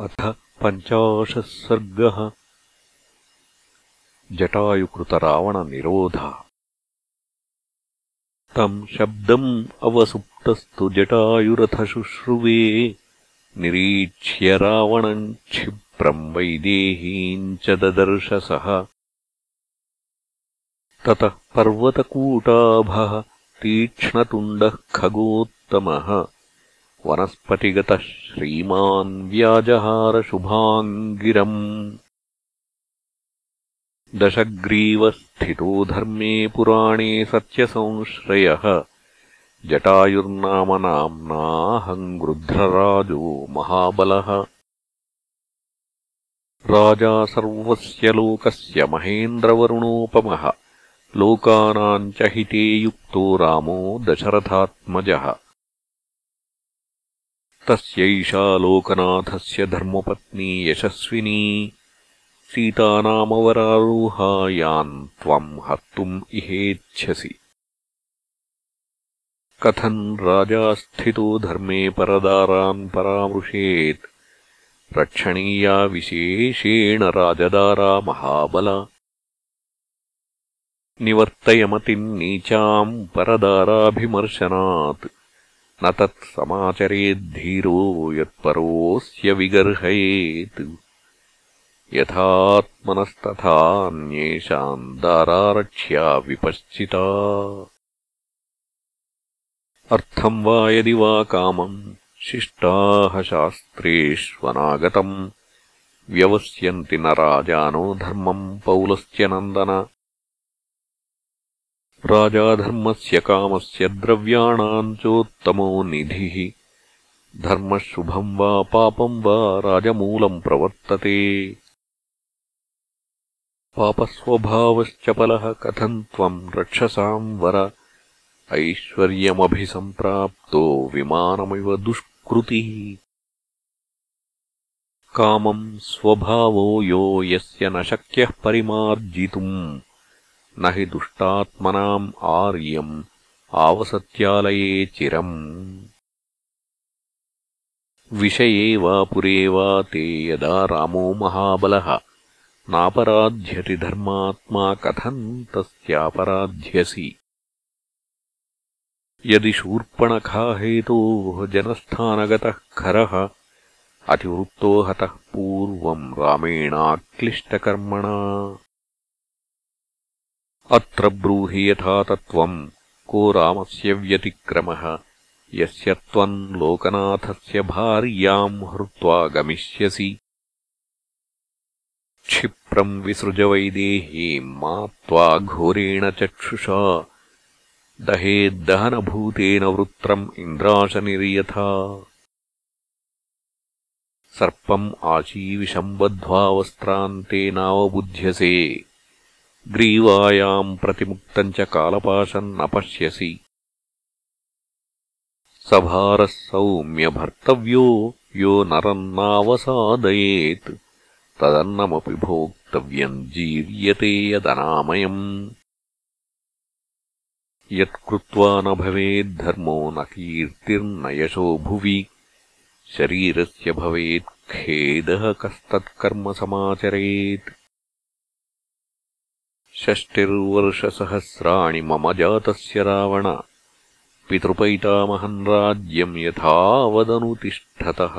अथ पञ्चाशः सर्गः जटायुकृतरावणनिरोधः। तम् शब्दम् अवसुप्तस्तु जटायुरथशुश्रुवे। निरीक्ष्य रावणम् क्षिप्रम् वैदेहीम् च ददर्शसः ततः पर्वतकूटाभः तीक्ष्णतुण्डः खगोत्तमः वनस्पतिगतः श्रीमान् व्याजहारशुभाम् गिरम् दशग्रीवस्थितो धर्मे पुराणे सत्यसंश्रयः। जटायुर्नाम नाम्नाहम् गृध्रराजो महाबलः। राजा सर्वस्य लोकस्य महेन्द्रवरुणोपमः। लोकानाम् च हिते युक्तो रामो दशरथात्मजः तस्यैषा लोकनाथस्य धर्मपत्नी यशस्विनी। सीतानामवरारोहायान् त्वम् हर्तुम् इहेच्छसि। कथम् राजा स्थितो धर्मे परदारान् परामृशेत् रक्षणीया विशेषेण राजदारा महाबला। निवर्तयमतिम् नीचाम् परदाराभिमर्शनात् न तत् समाचरेद्धीरो यत्परोऽस्य विगर्हयेत्। यथात्मनस्तथान्येषाम् दारारक्ष्या विपश्चिता। अर्थम् वा यदि वा कामम् शिष्टाः शास्त्रेष्वनागतम् व्यवस्यन्ति न राजानो धर्मम् पौलस्त्यनन्दन राजाधर्मस्य कामस्य द्रव्याणाम् चोत्तमो निधिः। धर्मः शुभम् वा पापम् वा राजमूलम् प्रवर्तते। पापस्वभावश्चपलः कथम् त्वम् रक्षसाम् वर। ऐश्वर्यमभिसम्प्राप्तो विमानमिव दुष्कृतिः। कामम् स्वभावो यो यस्य न शक्यः परिमार्जितुम् न हि दुष्टात्मनाम् आर्यम् आवसत्यालये चिरम् विषये वा पुरे वा ते यदा रामो महाबलः नापराध्यति धर्मात्मा कथम् तस्यापराध्यसि यदि शूर्पणखाहेतोः जनस्थानगतः खरः अतिवृत्तो हतः पूर्वम् रामेणाक्लिष्टकर्मणा अत्र ब्रूहि यथा तत्त्वम्। को रामस्य व्यतिक्रमः? यस्य त्वम् लोकनाथस्य भार्याम् हृत्वा गमिष्यसि। क्षिप्रम् विसृजवैदेहीम् मात्वा घोरेण चक्षुषा। दहेद्दहनभूतेन वृत्रम् इन्द्राशनिर्यथा। सर्पम् आशीविषम् बद्ध्वा वस्त्रान्तेनावबुध्यसे ग्रीवायाम् प्रतिमुक्तम् च कालपाशम् न पश्यसि सभारः सौम्यभर्तव्यो यो नरम् नावसादयेत्। तदन्नमपि भोक्तव्यम् जीर्यते यदनामयम्। यत्कृत्वा न भवेद्धर्मो न कीर्तिर्न यशो भुवि। शरीरस्य भवेत् खेदः कस्तत्कर्म समाचरेत् षष्टिर्वर्षसहस्राणि मम जातस्य रावण। पितृपैतामहम् राज्यम् यथावदनुतिष्ठतः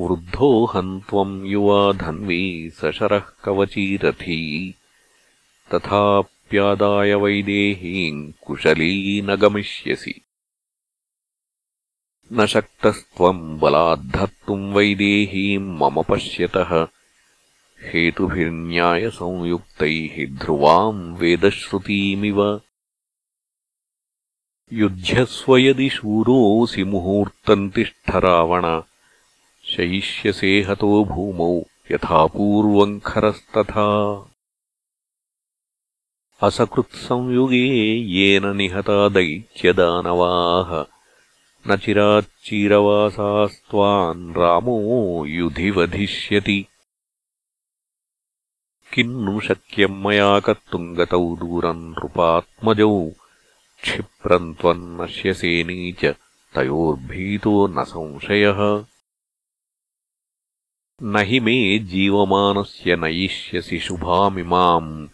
वृद्धोऽहम् त्वम् युवा धन्वी सशरः कवचीरथी तथाप्यादाय वैदेहीम् कुशली न गमिष्यसि न शक्तस्त्वम् बलाद्धर्तुम् वैदेहीम् मम पश्यतः हेतुभिर्न्यायसंयुक्तैः ध्रुवाम् वेदश्रुतीमिव। युध्यस्व यदि शूरोऽसि मुहूर्तम् तिष्ठ रावण शयिष्यसे हतो भूमौ यथा पूर्वम् खरस्तथा। असकृत्संयुगे येन निहता दैत्यदानवाः न चिराच्चीरवासास्त्वान् रामो युधि वधिष्यति किम् नु शक्यम् मया कर्तुम् गतौ दूरम् नृपात्मजौ। क्षिप्रम् त्वम् नश्यसेनी च तयोर्भीतो न संशयः। न हि मे जीवमानस्य नयिष्यसि शुभामिमाम्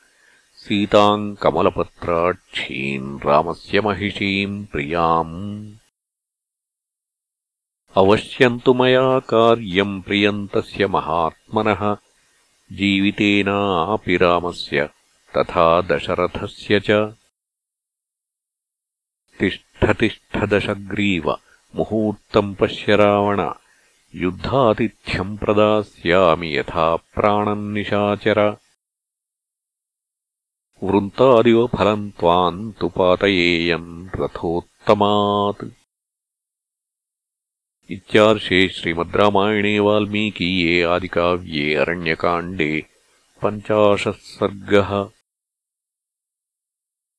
सीताम् कमलपत्राक्षीम् रामस्य महिषीम् प्रियाम्। अवश्यन्तु मया कार्यम् प्रियन्तस्य महात्मनः जीवितेनापि रामस्य तथा दशरथस्य च। तिष्ठतिष्ठदशग्रीव मुहूर्तम् पश्य रावण। युद्धातिथ्यम् प्रदास्यामि यथा प्राणम् निशाचर। वृन्तादिव फलम् त्वाम् तु पातयेयम् रथोत्तमात् इत्यार्षे श्रीमद् रामायणे वाल्मीकीये आदिकाव्ये अरण्यकाण्डे पञ्चाशः सर्गः